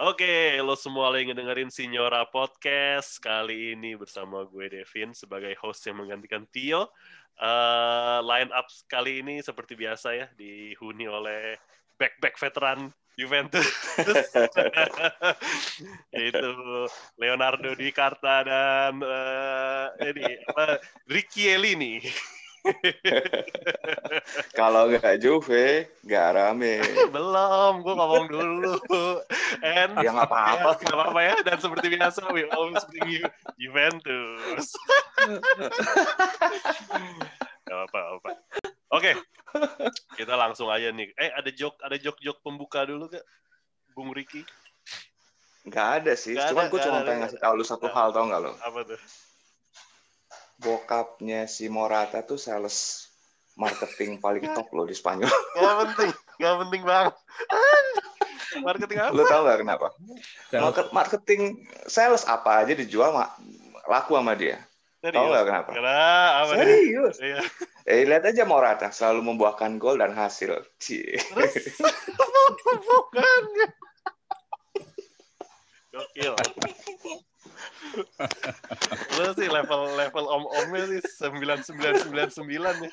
Oke, lo semua lagi ngedengerin Signora Podcast. Kali ini bersama gue Devin sebagai host yang menggantikan Tio. Uh, line up kali ini seperti biasa ya, dihuni oleh back-back veteran Juventus. Yaitu Leonardo Di Carta dan uh, ini apa Ricky Elini. Kalau nggak Juve, nggak rame. Belum, gue ngomong dulu. And ya nggak apa-apa. Nggak apa-apa ya. Dan seperti biasa, we always bring you Juventus. Gak apa-apa. Oke, kita langsung aja nih. Eh, ada jok, ada jok-jok pembuka dulu gak, Bung Riki? Gak ada sih. Gak Cuman gue gak cuma pengen gak ngasih tahu lu satu Nah. hal tau nggak lo? Apa tuh? Bokapnya si Morata tuh sales marketing paling top lo di Spanyol. Gak penting, gak penting banget. Marketing apa? Lu tau nggak kenapa? Market, marketing sales apa aja dijual ma- laku sama dia. Tahu Serius? nggak kenapa? Kenapa? Apa nih? Serius. Iya. Eh lihat aja Morata selalu membuahkan gol dan hasil. Cie. Terus bukan. Gokil. Lu sih level level om omnya sih sembilan sembilan sembilan sembilan ya.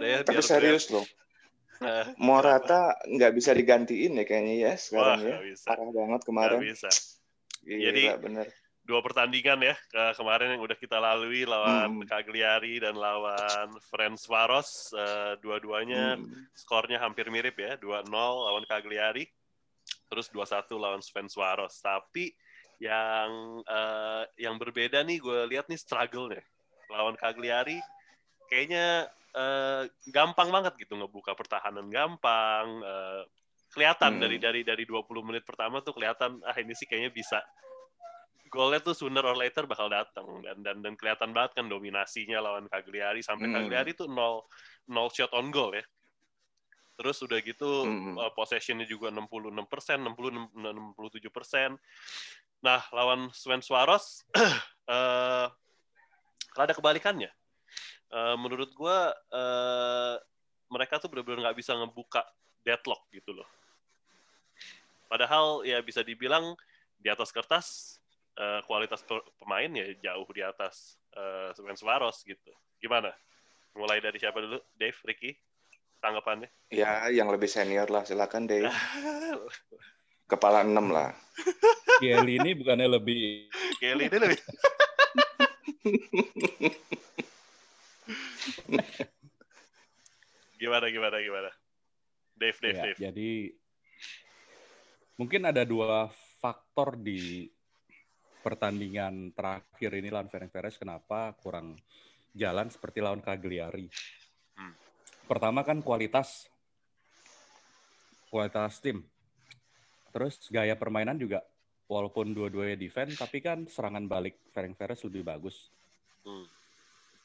Ya, Tapi serius loh, Nah, Morata nggak bisa digantiin ya kayaknya ya Wah, sekarang ya. nggak bisa. Parah banget kemarin. bisa. Gila, Jadi- bener. Dua pertandingan ya ke kemarin yang udah kita lalui lawan Hmm. Cagliari dan lawan Ferencvaros. Eh, dua-duanya Hmm. skornya hampir mirip ya, 2-0 lawan Cagliari, terus 2-1 lawan Ferencvaros. Tapi yang eh, yang berbeda nih gue lihat nih struggle-nya. Lawan Cagliari kayaknya eh, gampang banget gitu ngebuka pertahanan gampang. eh, kelihatan Hmm. dari dari dari 20 menit pertama tuh kelihatan ah ini sih kayaknya bisa golnya tuh sooner or later bakal datang dan dan dan kelihatan banget kan dominasinya lawan Cagliari sampai Hmm. Cagliari tuh 0 0 shot on goal ya. Terus udah gitu Hmm. uh, possessionnya juga 66 persen, 60 67 persen. Nah lawan Sven Swaros eh ada kebalikannya. Eh, menurut gua eh, mereka tuh benar-benar nggak bisa ngebuka deadlock gitu loh. Padahal ya bisa dibilang di atas kertas eh, kualitas pe- pemain ya jauh di atas eh, Sven Swaros gitu. Gimana? Mulai dari siapa dulu? Dave, Ricky? Tanggapannya? Ya, yang lebih senior lah, silakan deh. Kepala enam lah. Kiel ini bukannya lebih Kelly ini lebih. gimana gimana gimana? Dave, Dave, ya, Dave. jadi mungkin ada dua faktor di pertandingan terakhir ini lawan Ferencvaros kenapa kurang jalan seperti lawan Cagliari. Hmm. Pertama kan kualitas kualitas tim. Terus gaya permainan juga walaupun dua-duanya defense tapi kan serangan balik Ferencvaros lebih bagus. Hmm.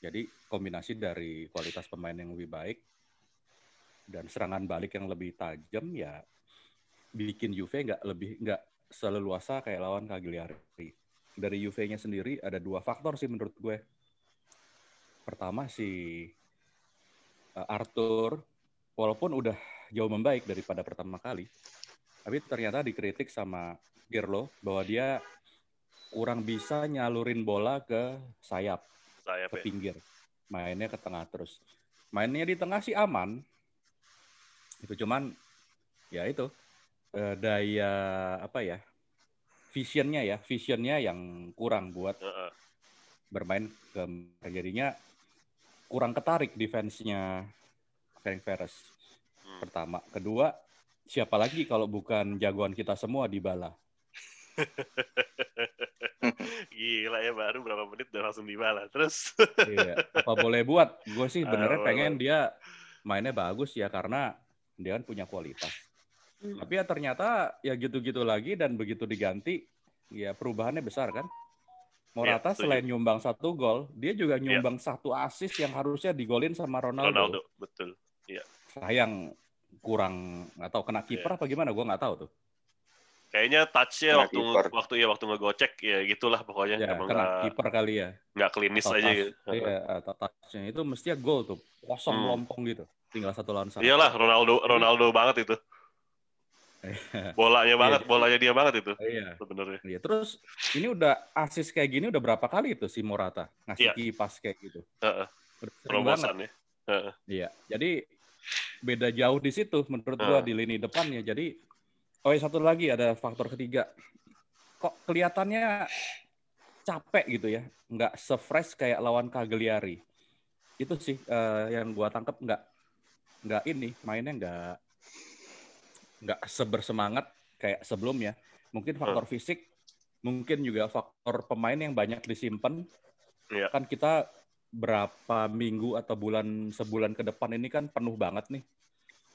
Jadi kombinasi dari kualitas pemain yang lebih baik dan serangan balik yang lebih tajam ya bikin Juve nggak lebih nggak seleluasa kayak lawan Cagliari. Dari Juve-nya sendiri ada dua faktor sih menurut gue. Pertama si uh, Arthur walaupun udah jauh membaik daripada pertama kali, tapi ternyata dikritik sama Pirlo bahwa dia kurang bisa nyalurin bola ke sayap Saya ke Pe. pinggir. Mainnya ke tengah terus. Mainnya di tengah sih aman. Itu cuman ya itu eh, daya apa ya? Visionnya ya, visionnya yang kurang buat Heeh. bermain ke jadinya kurang ketarik defense-nya Ferencvaros. Hmm. Pertama, kedua siapa lagi kalau bukan jagoan kita semua di bala. Gila ya baru berapa menit udah langsung dibalas. Terus Iya, apa boleh buat? Gue sih benernya Ah, pengen dia mainnya bagus ya karena dia kan punya kualitas. Tapi ya ternyata ya gitu-gitu lagi dan begitu diganti ya perubahannya besar kan. Morata setuju. selain nyumbang satu gol, dia juga nyumbang satu assist yang harusnya digolin sama Ronaldo. Ronaldo, betul. Sayang kurang atau kena kiper Iya. apa gimana? Gue nggak tahu tuh. Kayaknya touch-nya waktu keeper. waktu ya waktu ngegocek ya gitulah pokoknya. Ya, Emang kena kiper kali ya. Nggak klinis atau aja touch, gitu. Iya, atau touch-nya itu mestinya gol tuh. Kosong hmm. lompong gitu. Tinggal satu lawan satu. Iyalah Ronaldo Ronaldo banget itu. Iya. bolanya banget, iya. bolanya dia banget itu. Iya. Sebenarnya. Iya, terus ini udah asis kayak gini udah berapa kali itu si Morata ngasih iya. kipas kayak gitu. Uh -uh. Ya. Uh -uh. Iya. Jadi beda jauh di situ menurut uh. gua di lini depan ya. Jadi oh satu lagi ada faktor ketiga. Kok kelihatannya capek gitu ya, nggak sefresh kayak lawan Cagliari. Itu sih uh, yang gua tangkap nggak nggak ini mainnya nggak nggak sebersemangat kayak sebelumnya. Mungkin faktor hmm. fisik, mungkin juga faktor pemain yang banyak disimpan. Yeah. Kan kita berapa minggu atau bulan sebulan ke depan ini kan penuh banget nih.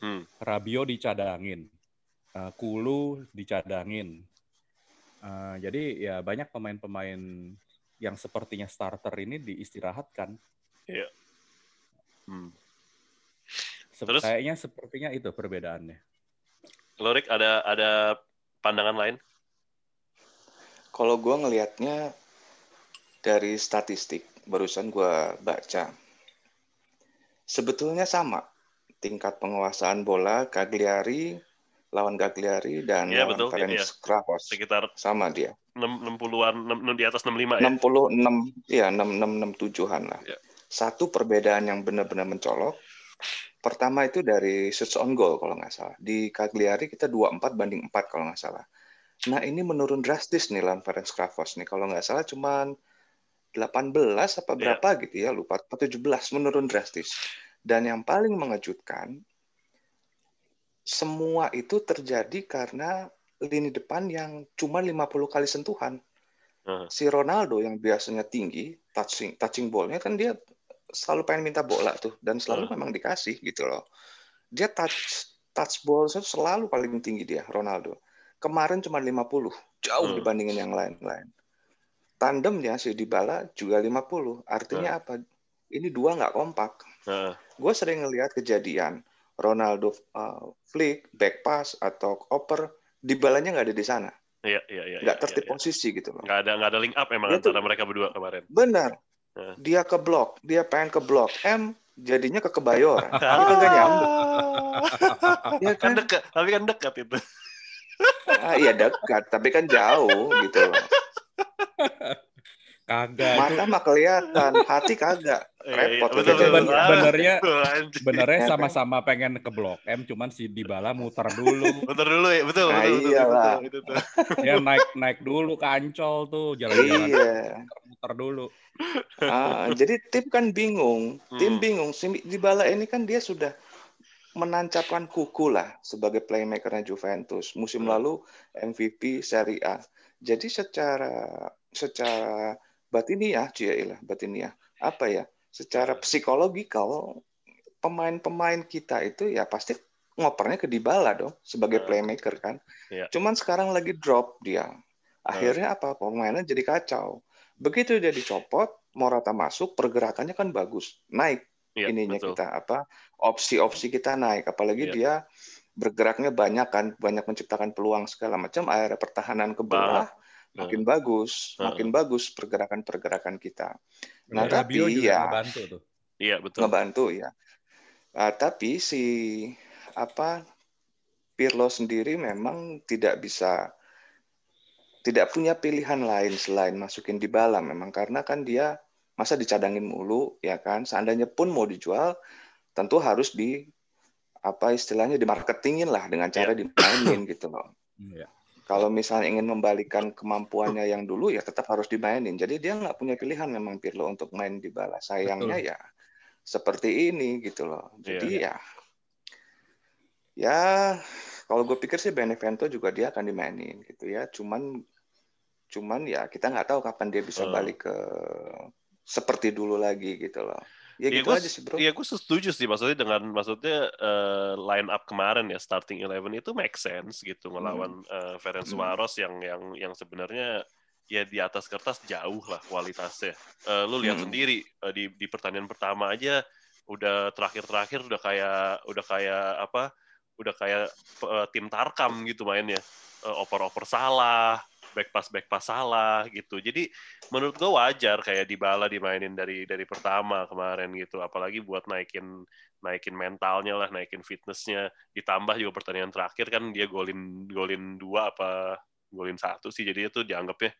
Hmm. Rabio dicadangin, uh, Kulu dicadangin. Uh, jadi ya banyak pemain-pemain yang sepertinya starter ini diistirahatkan. Iya. Hmm. Terus, kayaknya sepertinya itu perbedaannya. Lorik ada ada pandangan lain? Kalau gue ngelihatnya dari statistik barusan gue baca, sebetulnya sama tingkat penguasaan bola Cagliari lawan Cagliari dan ya, lawan Ferenc ya. Sekitar sama dia 60-an di atas 65 ya 66 ya 66 67-an lah ya. satu perbedaan yang benar-benar mencolok Pertama itu dari shots on goal kalau nggak salah. Di Cagliari kita 24 banding 4 kalau nggak salah. Nah ini menurun drastis nih lawan Ferenc Kravos nih. Kalau nggak salah cuman 18 apa iya. berapa yeah. gitu ya lupa. 17 menurun drastis. Dan yang paling mengejutkan semua itu terjadi karena lini depan yang cuma 50 kali sentuhan. Uh. Si Ronaldo yang biasanya tinggi, touching touching ballnya kan dia selalu pengen minta bola tuh dan selalu hmm. memang dikasih gitu loh. Dia touch touch ball itu selalu paling tinggi dia Ronaldo. Kemarin cuma 50, jauh hmm. dibandingin yang lain-lain. Tandemnya si Dybala juga 50. Artinya hmm. apa? Ini dua nggak kompak. Hmm. Gue sering ngelihat kejadian Ronaldo uh, flick, back pass atau oper, Dybalanya nggak ada di sana. Iya, iya, iya. Nggak iya, tertib iya, posisi gitu loh. Nggak ada, nggak ada link up emang Dia antara mereka berdua kemarin. Benar. Dia ke blok, dia pengen ke blok M, jadinya ke kebayoran. Tapi kan gak nyambung. ya kan? kan dekat, tapi kan dekat itu. ah, iya dekat, tapi kan jauh gitu. Kagak. Mata mah kelihatan, hati kagak. Iya, iya, Repot. Iya, betul, betul, betul. Benernya, benernya sama-sama pengen ke Blok M, cuman si Dybala muter dulu. muter dulu ya, betul. Nah, betul, iyalah. Betul, betul, betul. Ya naik naik dulu ke Ancol tuh, jalan-jalan. Iya. Muter dulu. Ah, jadi tim kan bingung, tim hmm. bingung. Si Dybala ini kan dia sudah menancapkan kuku lah sebagai playmakernya Juventus. Musim hmm. lalu MVP Serie A. Jadi secara secara batiniah, ya batiniah. Apa ya? Secara psikologikal pemain-pemain kita itu ya pasti ngopernya ke Dybala dong sebagai nah. playmaker kan. Yeah. Cuman sekarang lagi drop dia. Akhirnya apa? Pemainnya jadi kacau. Begitu dia dicopot, Morata masuk, pergerakannya kan bagus, naik yeah, ininya betul. kita apa? Opsi-opsi kita naik, apalagi yeah. dia bergeraknya banyak kan, banyak menciptakan peluang segala macam. Akhirnya pertahanan ke bawah makin bagus, makin bagus pergerakan-pergerakan kita. Nah, Rabio tapi juga ya ngebantu tuh. Iya, betul. Ngebantu ya. Uh, tapi si apa Pirlo sendiri memang tidak bisa tidak punya pilihan lain selain masukin di bala memang karena kan dia masa dicadangin mulu ya kan seandainya pun mau dijual tentu harus di apa istilahnya dimarketingin lah dengan cara yeah. dimainin gitu loh. Yeah kalau misalnya ingin membalikan kemampuannya yang dulu ya tetap harus dimainin. Jadi dia nggak punya pilihan memang Pirlo untuk main di bala. Sayangnya Betul. ya seperti ini gitu loh. Jadi iya, iya. ya ya kalau gue pikir sih Benevento juga dia akan dimainin gitu ya. Cuman cuman ya kita nggak tahu kapan dia bisa balik ke seperti dulu lagi gitu loh. Ya, ya gitu gua, aja sih bro. Iya gue setuju sih maksudnya dengan maksudnya uh, line up kemarin ya starting eleven itu make sense gitu ngelawan hmm. uh, Ferenc Suarez hmm. yang yang yang sebenarnya ya di atas kertas jauh lah kualitasnya. Uh, lu lihat hmm. sendiri uh, di di pertandingan pertama aja udah terakhir-terakhir udah kayak udah kayak apa? Udah kayak uh, tim Tarkam gitu mainnya. uh, oper-oper salah, back pass back pass salah gitu. Jadi menurut gue wajar kayak Dybala dimainin dari dari pertama kemarin gitu. Apalagi buat naikin naikin mentalnya lah, naikin fitnessnya. Ditambah juga pertandingan terakhir kan dia golin golin dua apa golin satu sih. Jadi itu dianggapnya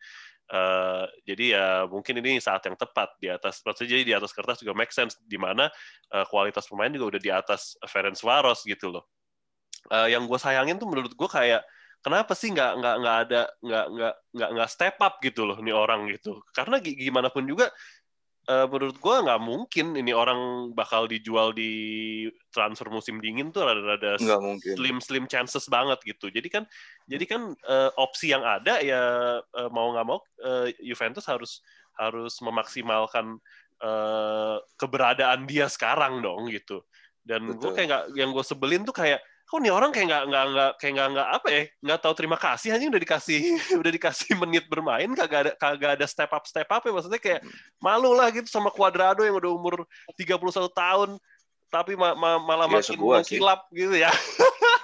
Uh, jadi ya mungkin ini saat yang tepat di atas maksudnya jadi di atas kertas juga make sense di mana uh, kualitas pemain juga udah di atas Ferenc Varos gitu loh. Uh, yang gue sayangin tuh menurut gue kayak kenapa sih nggak nggak nggak ada nggak nggak nggak nggak step up gitu loh nih orang gitu. Karena gimana pun juga uh, menurut gue nggak mungkin ini orang bakal dijual di transfer musim dingin tuh rada-rada slim slim chances banget gitu. Jadi kan jadi kan uh, opsi yang ada ya uh, mau nggak mau uh, Juventus harus harus memaksimalkan uh, keberadaan dia sekarang dong gitu. Dan gue kayak nggak yang gue sebelin tuh kayak kok nih orang kayak nggak nggak nggak kayak nggak nggak apa ya nggak tahu terima kasih hanya udah dikasih udah dikasih menit bermain kagak ada kagak ada step up step up ya maksudnya kayak malu lah gitu sama Cuadrado yang udah umur 31 tahun tapi ma ma malah ya, makin mengkilap gitu ya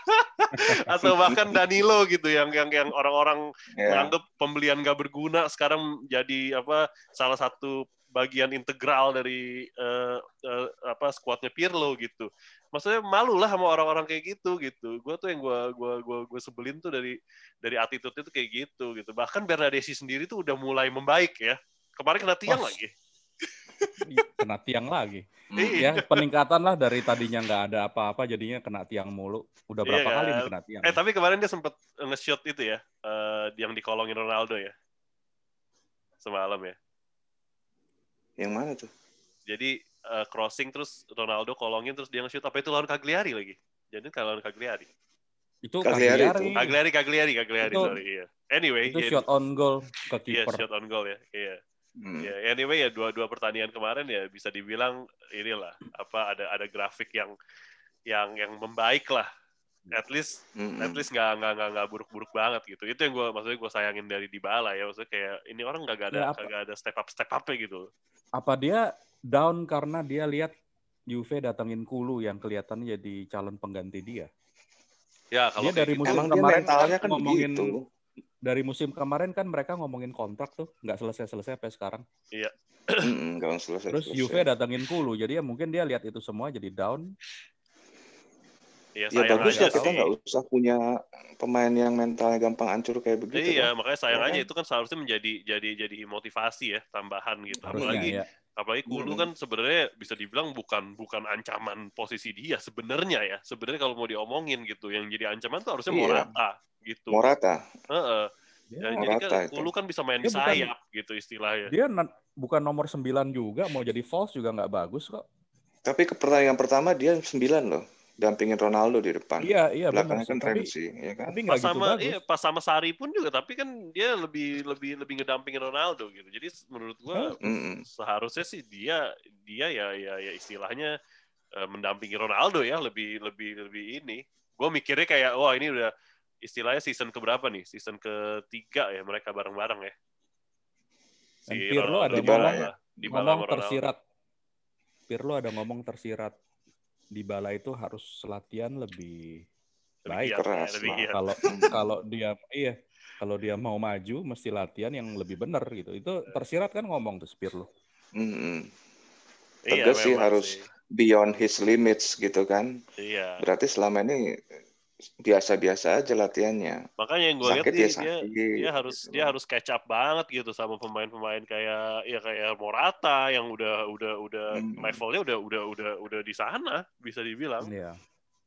atau bahkan Danilo gitu yang yang yang orang-orang yeah. menganggap pembelian gak berguna sekarang jadi apa salah satu bagian integral dari uh, uh, apa skuadnya Pirlo gitu. Maksudnya malu lah sama orang-orang kayak gitu gitu. Gue tuh yang gue gua gua gua sebelin tuh dari dari attitude itu kayak gitu gitu. Bahkan Bernadesi sendiri tuh udah mulai membaik ya. Kemarin kena tiang oh. lagi. kena tiang lagi. Iya. ya peningkatan lah dari tadinya nggak ada apa-apa jadinya kena tiang mulu. Udah berapa iya, kali nih kena tiang? Eh tapi kemarin dia sempet nge-shot itu ya, uh, yang dikolongin Ronaldo ya. Semalam ya. Yang mana tuh? Jadi uh, crossing terus Ronaldo kolongin terus dia nge-shoot apa itu lawan Cagliari lagi. Jadi kalau lawan Cagliari. Itu Cagliari. Cagliari, Cagliari, Cagliari, itu, sorry, iya. Anyway, itu shot on goal ke iya, kiper. Iya, shot on goal ya. Iya. Hmm. Ya, anyway ya dua-dua pertandingan kemarin ya bisa dibilang inilah apa ada ada grafik yang yang yang membaik lah at least mm-hmm. at least nggak nggak nggak nggak buruk-buruk banget gitu itu yang gue maksudnya gue sayangin dari Dybala ya maksudnya kayak ini orang nggak ada ya, nggak ada step up step up gitu apa dia down karena dia lihat Juve datangin Kulu yang kelihatannya jadi calon pengganti dia. Ya, kalau dia dari gitu. musim Emang kemarin mentalnya kan ngomongin begitu. dari musim kemarin kan mereka ngomongin kontrak tuh nggak selesai-selesai sampai sekarang. Iya. Nggak selesai. Terus Juve datangin Kulu, jadi ya mungkin dia lihat itu semua jadi down. Ya, ya bagus ya kita nggak usah punya pemain yang mentalnya gampang hancur kayak begitu. Iya, kan? makanya sayang ya, aja kan? itu kan seharusnya menjadi jadi jadi motivasi ya tambahan gitu. Harusnya, apalagi ya. apalagi Kulu hmm. kan sebenarnya bisa dibilang bukan bukan ancaman posisi dia sebenarnya ya. Sebenarnya kalau mau diomongin gitu, yang jadi ancaman tuh harusnya iya. Morata gitu. Morata. Heeh. Ya, jadi kan Kulu kan bisa main dia di sayap bukan, gitu istilahnya. Dia bukan nomor 9 juga, mau jadi false juga nggak bagus kok. Tapi ke pertandingan pertama dia 9 loh dampingin Ronaldo di depan. Iya, iya Belakangnya kan Ramsey, ya kan. Tapi pas gitu sama bagus. iya, pas sama Sari pun juga tapi kan dia lebih lebih lebih ngedampingin Ronaldo gitu. Jadi menurut gua hmm. seharusnya sih dia dia ya ya ya istilahnya uh, mendampingi Ronaldo ya, lebih lebih lebih ini. Gua mikirnya kayak wah ini udah istilahnya season ke berapa nih? Season ketiga ya mereka bareng-bareng ya. Si Pirlo ada ngomong, ya. ngomong tersirat. Pirlo ada ngomong tersirat di bala itu harus latihan lebih baik. keras kalau kalau dia iya kalau dia mau maju mesti latihan yang lebih benar gitu. Itu tersirat kan ngomong tuh Spirlo mm-hmm. tegas iya, sih harus sih. beyond his limits gitu kan. Iya. Berarti selama ini biasa-biasa aja latihannya. Makanya yang gue lihat dia, dia, dia harus gitu. dia harus catch up banget gitu sama pemain-pemain kayak ya kayak Morata yang udah udah udah hmm. levelnya udah udah udah udah di sana bisa dibilang. Iya.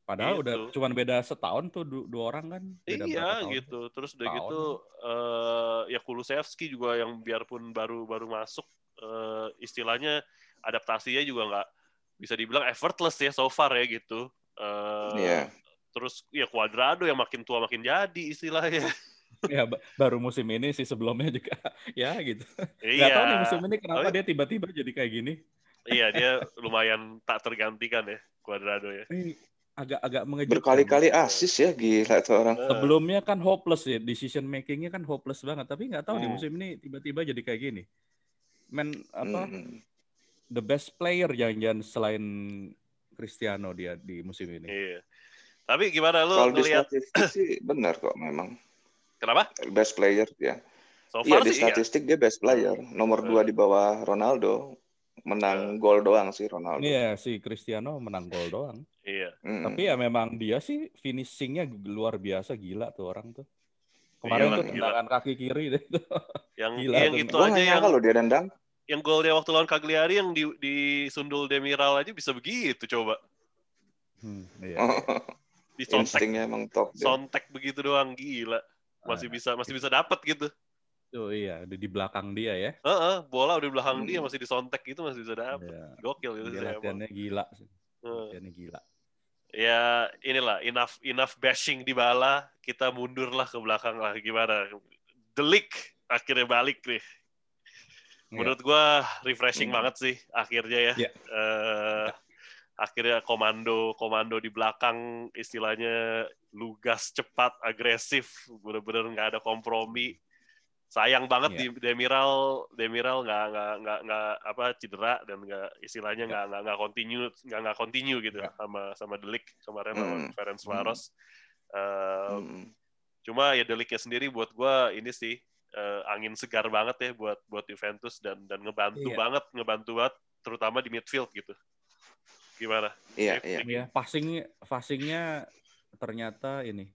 Padahal gitu. udah cuman beda setahun tuh dua orang kan. Beda iya gitu. Terus udah gitu uh, ya Kulusevski juga yang biarpun baru baru masuk uh, istilahnya adaptasinya juga nggak bisa dibilang effortless ya so far ya gitu. Uh, yeah terus ya Cuadrado yang makin tua makin jadi istilahnya. Ya baru musim ini sih sebelumnya juga. Ya gitu. Iya. Gak tahu nih musim ini kenapa oh, dia tiba-tiba jadi kayak gini. Iya dia lumayan tak tergantikan ya Cuadrado ya. Agak-agak mengejutkan. Berkali-kali asis ya gila tuh orang. Sebelumnya kan hopeless ya decision makingnya kan hopeless banget. Tapi nggak tahu hmm. di musim ini tiba-tiba jadi kayak gini. Men apa hmm. the best player jangan-jangan selain Cristiano dia di musim ini. Iya tapi gimana lu Kalau ngelihat sih benar kok memang. Kenapa? Best player ya. So Iya far di sih iya. statistik dia best player, nomor dua di bawah Ronaldo, menang gol doang sih Ronaldo. Iya si Cristiano menang gol doang. Iya. Mm-mm. Tapi ya memang dia sih finishingnya luar biasa gila tuh orang tuh. Kemarin Iya, tuh gila. tendangan kaki kiri deh tuh. Yang Gila yang itu aja yang loh dia nendang. yang golnya waktu lawan Cagliari yang di di sundul Demiral aja bisa begitu coba. Hmm, iya. Di sontek emang top. dia. sontek begitu doang gila. Masih Ah, bisa masih bisa dapat gitu. tuh iya di, di belakang dia ya. Heeh, bola udah di belakang Hmm. dia masih disontek gitu masih bisa dapat. Iya. Gokil gitu Dia sih latihannya gila. Latihannya gila. ya inilah enough enough bashing di bala kita mundur lah ke belakang lah gimana delik akhirnya balik nih menurut gua refreshing Hmm. banget sih akhirnya ya Iya. Eh, akhirnya komando komando di belakang istilahnya lugas cepat agresif bener-bener nggak ada kompromi sayang banget Iya. di Demiral Demiral nggak nggak nggak nggak apa cedera dan nggak istilahnya Iya. nggak nggak nggak continue nggak nggak continue gitu Iya. sama sama Delik kemarin Hmm. lawan Ferenc Varos Eh, Mm. cuma ya Deliknya sendiri buat gua ini sih eh, angin segar banget ya buat buat Juventus dan dan ngebantu Iya. banget ngebantu banget terutama di midfield gitu gimana Iya, iya. Iya, passing passingnya ternyata ini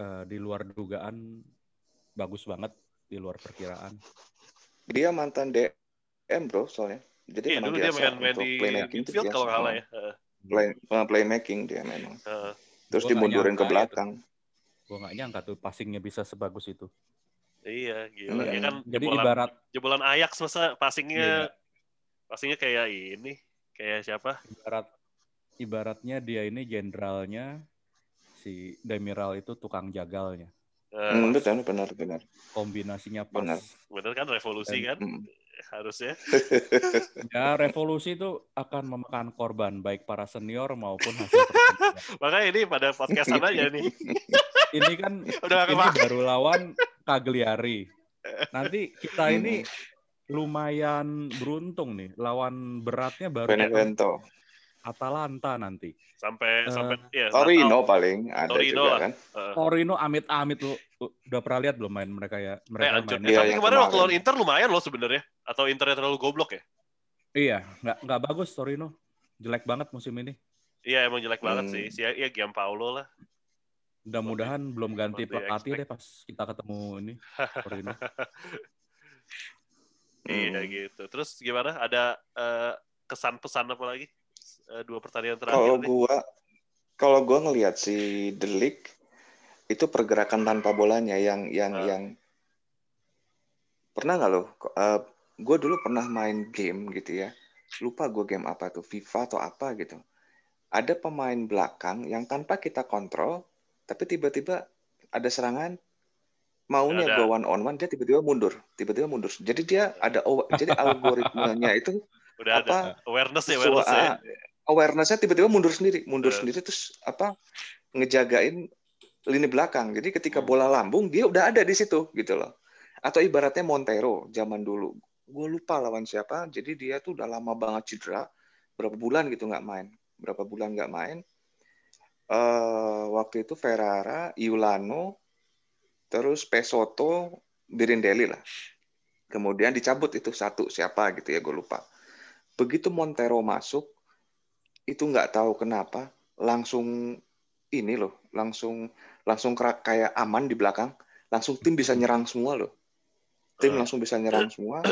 eh, di luar dugaan bagus banget di luar perkiraan. Dia mantan DM bro soalnya. Jadi Iya dulu dia main main di playmaking itu biasa. kalau nggak salah ya. Heeh, Play, eh, playmaking dia memang. heeh. Terus dimundurin ke belakang. Gue nggak nyangka tuh passingnya bisa sebagus itu. Iya, gila. Iya. Ya kan Jadi jebolan, ibarat jebolan Ajax masa Iya, passingnya passingnya kayak ini, kayak siapa? ibarat ibaratnya dia ini jenderalnya si Demiral itu tukang jagalnya. Eh, Hmm, betul, benar, benar. Kombinasinya pas. Benar. bener kan revolusi Dan- kan Mm. harusnya. Ya revolusi itu akan memakan korban baik para senior maupun hasil. Makanya ini pada podcastan aja nih. Ini kan Udah ini baru lawan Cagliari. Nanti kita Hmm. ini lumayan beruntung nih. Lawan beratnya baru Benevento. Atalanta nanti. Sampai Eh, sampai ya Torino paling ada Torino juga lah. kan. Heeh. Torino amit-amit lu lu udah pernah lihat belum main mereka ya? Eh, Mereka anjir. main. Eh, Iya, tapi yang kemarin waktu lawan Inter lumayan loh sebenarnya. Atau Internya terlalu goblok ya? Iya, nggak nggak bagus Torino. Jelek banget musim ini. Iya emang jelek banget Hmm. sih. Si ya Gianpaolo lah. Mudah-mudahan belum ganti pelatih deh pas kita ketemu ini Torino. Iya Hmm. gitu. Terus gimana? Ada eh, kesan pesan apa lagi? Eh, dua pertandingan terakhir Kalau gua kalau gua ngelihat si Delik itu pergerakan tanpa bolanya yang yang Ah. yang pernah nggak lo? Uh, gue dulu pernah main game gitu ya. Lupa gue game apa tuh, FIFA atau apa gitu. Ada pemain belakang yang tanpa kita kontrol, tapi tiba-tiba ada serangan maunya Ada. gue one on one dia tiba-tiba mundur, tiba-tiba mundur. Jadi dia ada jadi algoritmanya itu Udah ada apa awareness ya, awareness ya. awareness-nya tiba-tiba mundur sendiri, mundur Eh. sendiri terus apa ngejagain lini belakang. Jadi ketika Hmm. bola lambung dia udah ada di situ gitu loh. Atau ibaratnya Montero zaman dulu. Gue lupa lawan siapa. Jadi dia tuh udah lama banget cedera, berapa bulan gitu nggak main, berapa bulan nggak main. eh waktu itu Ferrara, Iulano, terus Pesoto, Birindelli lah. Kemudian dicabut itu satu siapa gitu ya gue lupa. Begitu Montero masuk, itu nggak tahu kenapa langsung ini loh, langsung langsung kayak aman di belakang, langsung tim bisa nyerang semua loh. Tim Eh. langsung bisa nyerang semua.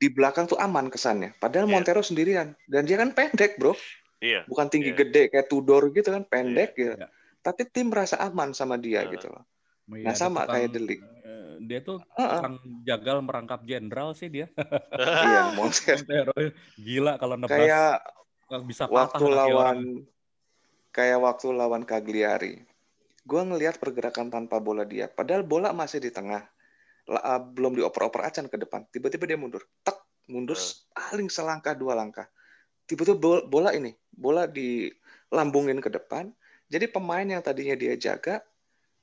Di belakang tuh aman kesannya. Padahal Iya. Montero sendirian dan dia kan pendek bro, Iya. bukan tinggi Iya. gede kayak Tudor gitu kan, pendek gitu. Iya. Tapi tim merasa aman sama dia Eh. gitu loh. Iya, Nah, sama tukang- kayak Delik. eh, Dia tuh tukang jagal merangkap jenderal sih dia. Iya, Montero gila kalau nebas kayak bisa patah waktu lawan kayak waktu lawan Cagliari. Gua ngelihat pergerakan tanpa bola dia. Padahal bola masih di tengah. La- ah, belum dioper-oper acan ke depan. Tiba-tiba dia mundur. Tek, mundur Eh. paling selangkah dua langkah. Tiba-tiba bola, bola ini, bola dilambungin ke depan. Jadi pemain yang tadinya dia jaga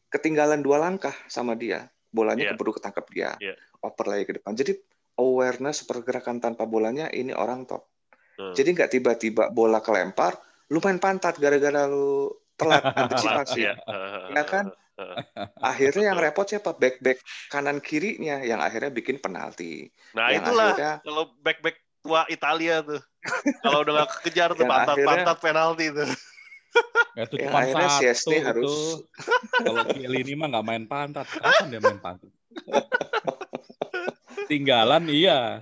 ketinggalan dua langkah sama dia. Bolanya Iya. keburu ketangkep dia. Iya. Oper lagi ke depan. Jadi awareness pergerakan tanpa bolanya ini orang top. Hmm. Jadi nggak tiba-tiba bola kelempar, lu main pantat gara-gara lu telat antisipasi. Ya kan? akhirnya yang repot siapa? Back back kanan kirinya yang akhirnya bikin penalti. Nah Yang itulah akhirnya- kalau back back tua Italia tuh. kalau udah nggak kejar tuh pantat akhirnya- pantat penalti tuh. Ya, itu Yang cuma akhirnya satu Chesney itu. harus- Kalau Chiellini mah nggak main pantat. Kapan dia main pantat? Tinggalan iya.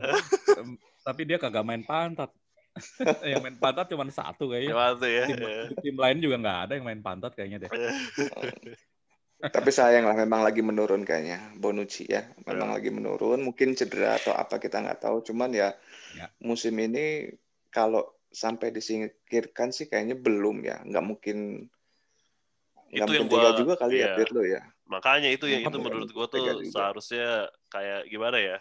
Tapi dia kagak main pantat. yang main pantat cuma satu kayaknya. Gimana tuh ya? Tim, tim lain juga nggak ada yang main pantat kayaknya deh. Tapi sayang lah memang lagi menurun kayaknya Bonucci ya. Memang Ya. lagi menurun, mungkin cedera atau apa kita nggak tahu. Cuman ya, Ya. musim ini kalau sampai disingkirkan sih kayaknya belum ya. Nggak mungkin nggak yang mungkin tiga gua- juga kali ya iya. Pirlo ya. Makanya itu yang itu ya, menurut gue tuh seharusnya kayak gimana ya?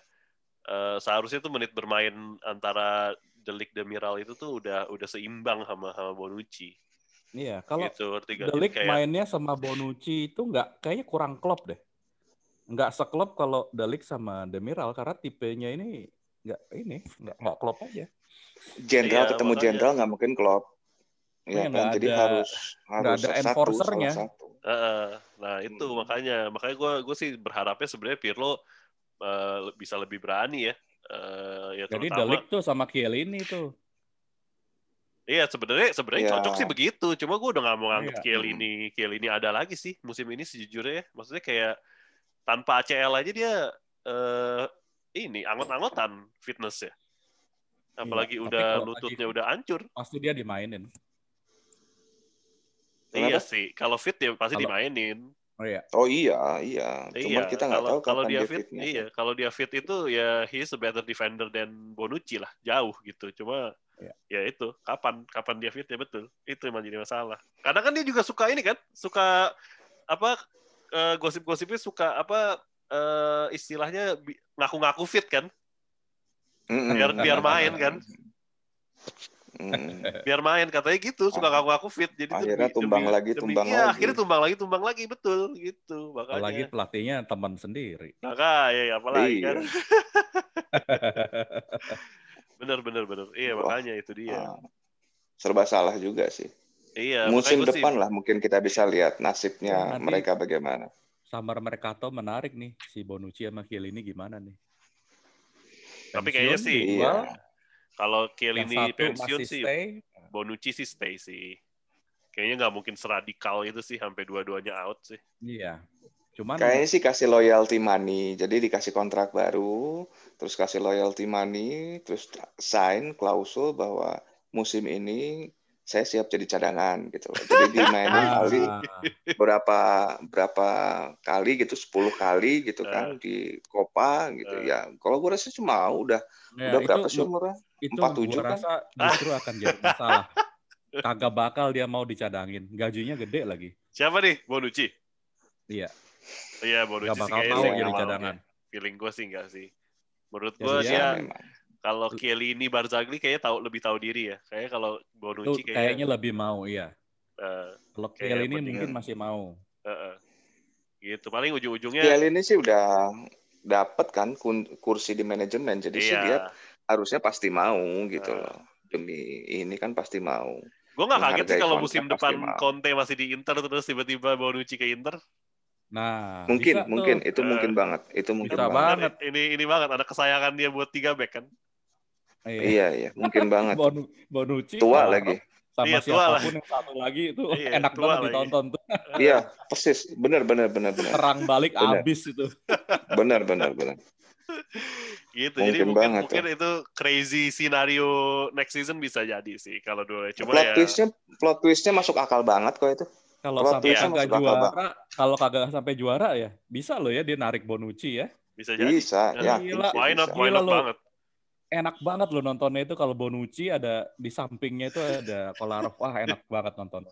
Eh, seharusnya tuh menit bermain antara Delik Demiral itu tuh udah udah seimbang sama sama Bonucci. Iya, kalau gitu? Delik Kayak- mainnya sama Bonucci itu nggak kayaknya kurang klop deh. Nggak seklop kalau Delik sama Demiral karena tipenya ini nggak ini nggak nggak klop aja. Jenderal Iya, ketemu jenderal nggak mungkin klop. Iya, Ya kan, jadi ada- harus harus ada satu, enforcernya. satu. Heeh. Nah itu Hmm. makanya makanya gue gue sih berharapnya sebenarnya Pirlo eh, bisa lebih berani ya. Eh, ya Jadi terutama Delik tuh sama Chiellini tuh. iya sebenarnya sebenarnya Iya. cocok sih begitu. Cuma gue udah nggak mau nganggap Iya. Kiel ini Kiel ini ada lagi sih musim ini sejujurnya ya. Maksudnya kayak tanpa ACL aja dia eh ini angot-angotan fitness ya. Apalagi Iya, udah kalau lagi- lututnya udah hancur. Pasti dia dimainin. Iya Kenapa? sih. Kalau fit ya pasti Kalau- dimainin. Oh iya. Oh iya, iya. iya, Cuman kita nggak kalau tahu kalau kapan dia dia fit, fitnya. iya, kalau dia fit itu ya he's a better defender than Bonucci lah, jauh gitu. Cuma Iya. ya itu, kapan kapan dia fit ya betul. Itu yang jadi masalah. Kadang kan dia juga suka ini kan, suka apa eh, gosip-gosipnya suka apa eh, istilahnya ngaku-ngaku fit kan. Biar biar main kan, Mm. biar main katanya gitu, suka ngaku-ngaku fit. Jadi tuh Akhirnya demi- tumbang demi- lagi, demi- tumbang iya, lagi. akhirnya tumbang lagi, tumbang lagi betul gitu. Apalagi Makanya, pelatihnya teman sendiri. maka ya apalagi Iya. kan. Bener bener bener. Iya Wah. makanya itu dia. Ah, serba salah juga sih. Iya. Musim depan sih, lah mungkin kita bisa lihat nasibnya nanti- mereka bagaimana. Summer Mercato menarik nih si Bonucci sama Chiellini gimana nih? Tapi kayaknya sih, Iya. Kalau Chiellini satu pensiun sih, stay. Bonucci sih stay sih. Kayaknya nggak mungkin seradikal itu sih sampai dua-duanya out sih. Iya. Cuman Kayaknya sih kasih loyalty money, jadi dikasih kontrak baru, terus kasih loyalty money, terus sign klausul bahwa musim ini saya siap jadi cadangan gitu. Jadi dimainin Ah, kali berapa berapa kali gitu, 10 kali gitu kan di Copa gitu Eh. ya. Kalau gue rasa cuma udah ya, udah itu berapa sih umurnya? itu 47 gua kan? rasa justru akan jadi masalah. Kagak bakal dia mau dicadangin. Gajinya gede lagi. Siapa nih? Bonucci. Iya. Iya Bonucci Gak bakal mau jadi cadangan. ya. Feeling gue sih nggak sih. Menurut Ya, gue dia- dia memang. Kalau Chiellini Barzagli kayaknya tahu lebih tahu diri ya. Kayaknya kalau Bonucci kayaknya kayaknya, lebih mau, iya. eh, Kalau Chiellini pentingan. mungkin masih mau. eh, eh. gitu. Paling ujung-ujungnya Kiel ini sih udah dapat kan kursi di manajemen, jadi sih iya. dia harusnya pasti mau gitu Ah. loh. Demi ini kan pasti mau. Gue nggak kaget sih kalau musim depan mau. Conte masih di Inter terus tiba-tiba Bonucci ke Inter. Nah, Mungkin, bisa tuh. mungkin itu mungkin banget. Itu mungkin Bisa banget. banget. Ini ini banget ada kesayangan dia buat tiga back kan. Iya. Iya, iya, mungkin banget. Bonu- Bonucci Tua lagi. sama Iya, tua lah. siapa pun yang satu lagi itu Iya, enak banget lagi. ditonton tuh. Iya, persis. Benar, benar, benar, benar. Terang balik Bener. abis itu. Benar, benar, benar. Gitu. Jadi Mungkin mungkin banget mungkin itu crazy scenario next season bisa jadi sih kalau dulu. Cuma Plot ya twistnya, plot twistnya masuk akal banget kok itu. Kalau Plot sampai twistnya kagak juara, kalau kagak sampai juara ya bisa loh ya dia narik Bonucci ya. bisa jadi. Bisa, Ya, yakin gila. Why not? Why not banget. Enak banget loh nontonnya itu kalau Bonucci ada di sampingnya itu ada Kolarov. Wah enak banget nonton.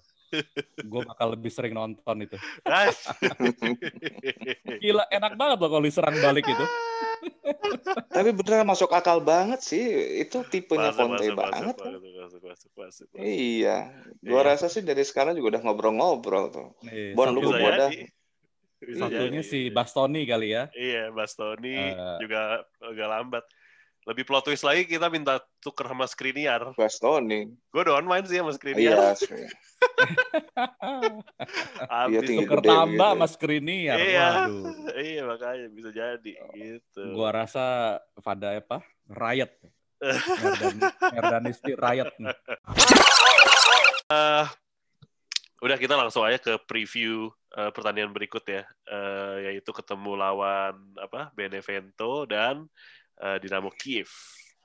Gue bakal lebih sering nonton itu. Gila enak banget loh kalau diserang balik itu. Tapi beneran masuk akal banget sih. Itu tipenya Masuk, Conte masuk, banget. masuk, masuk, masuk, masuk, masuk, masuk. Iya, gua Iya. rasa sih dari sekarang juga udah ngobrol-ngobrol tuh. Bon, lu bodas. jadi. Bisa satunya jadi. si Bastoni kali ya. Iya, Bastoni Eh. juga agak lambat. Lebih plot twist lagi kita minta tuker sama Skriniar. Bastoni. Gue doang main sih sama Iya. Skriniar. sih. Habis. Iya, Tuker gede tambah gitu. sama Skriniar. Iya. Waduh. Iya makanya bisa jadi gitu. Gua rasa pada apa? Riot. Merdan, Merdanisti Riot. nih. Eh, udah kita langsung aja ke preview eh, pertandingan berikut ya, Eh, yaitu ketemu lawan apa Benevento dan eh, Dinamo Kiev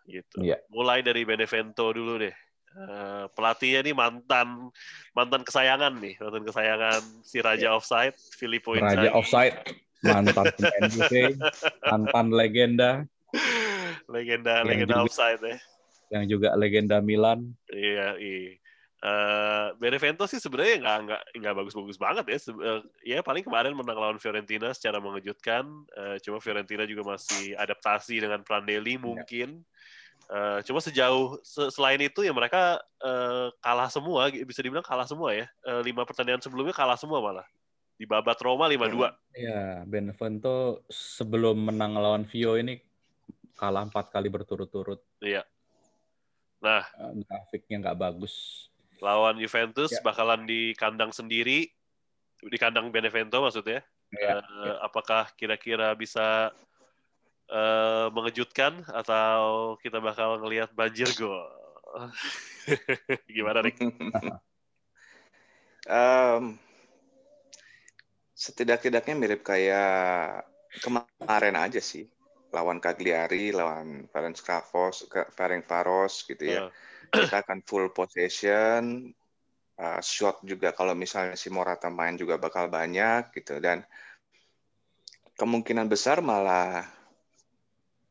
gitu. Iya. Mulai dari Benevento dulu deh. Eh, pelatihnya nih mantan mantan kesayangan nih, mantan kesayangan si Raja Offside, Filippo Inzaghi. Raja offside, mantan Juve, mantan legenda, legenda Yang legenda juga- offside ya. yang juga legenda Milan. Iya, iya. Eh, Benevento sih sebenarnya nggak nggak nggak bagus-bagus banget ya. Se- eh, ya paling kemarin menang lawan Fiorentina secara mengejutkan. Eh, cuma Fiorentina juga masih adaptasi dengan Prandelli mungkin. Eh, cuma sejauh se- selain itu ya mereka eh, kalah semua, bisa dibilang kalah semua ya. Lima pertandingan sebelumnya kalah semua malah. Di babat Roma 5-2. Ya, Benevento sebelum menang lawan Vio ini kalah empat kali berturut-turut. Iya. Nah, Grafiknya nggak bagus. Lawan Juventus Ya. bakalan di kandang sendiri, di kandang Benevento maksudnya. Ya, Eh, apakah kira-kira bisa eh, mengejutkan atau kita bakal ngelihat banjir gol? Gimana Rick? Em, setidak-tidaknya mirip kayak kemarin aja sih lawan Cagliari, lawan Ferenc Varos, Ferenc Varos gitu ya. Eh, Kita akan full possession, uh, shot juga kalau misalnya si Morata main juga bakal banyak gitu dan kemungkinan besar malah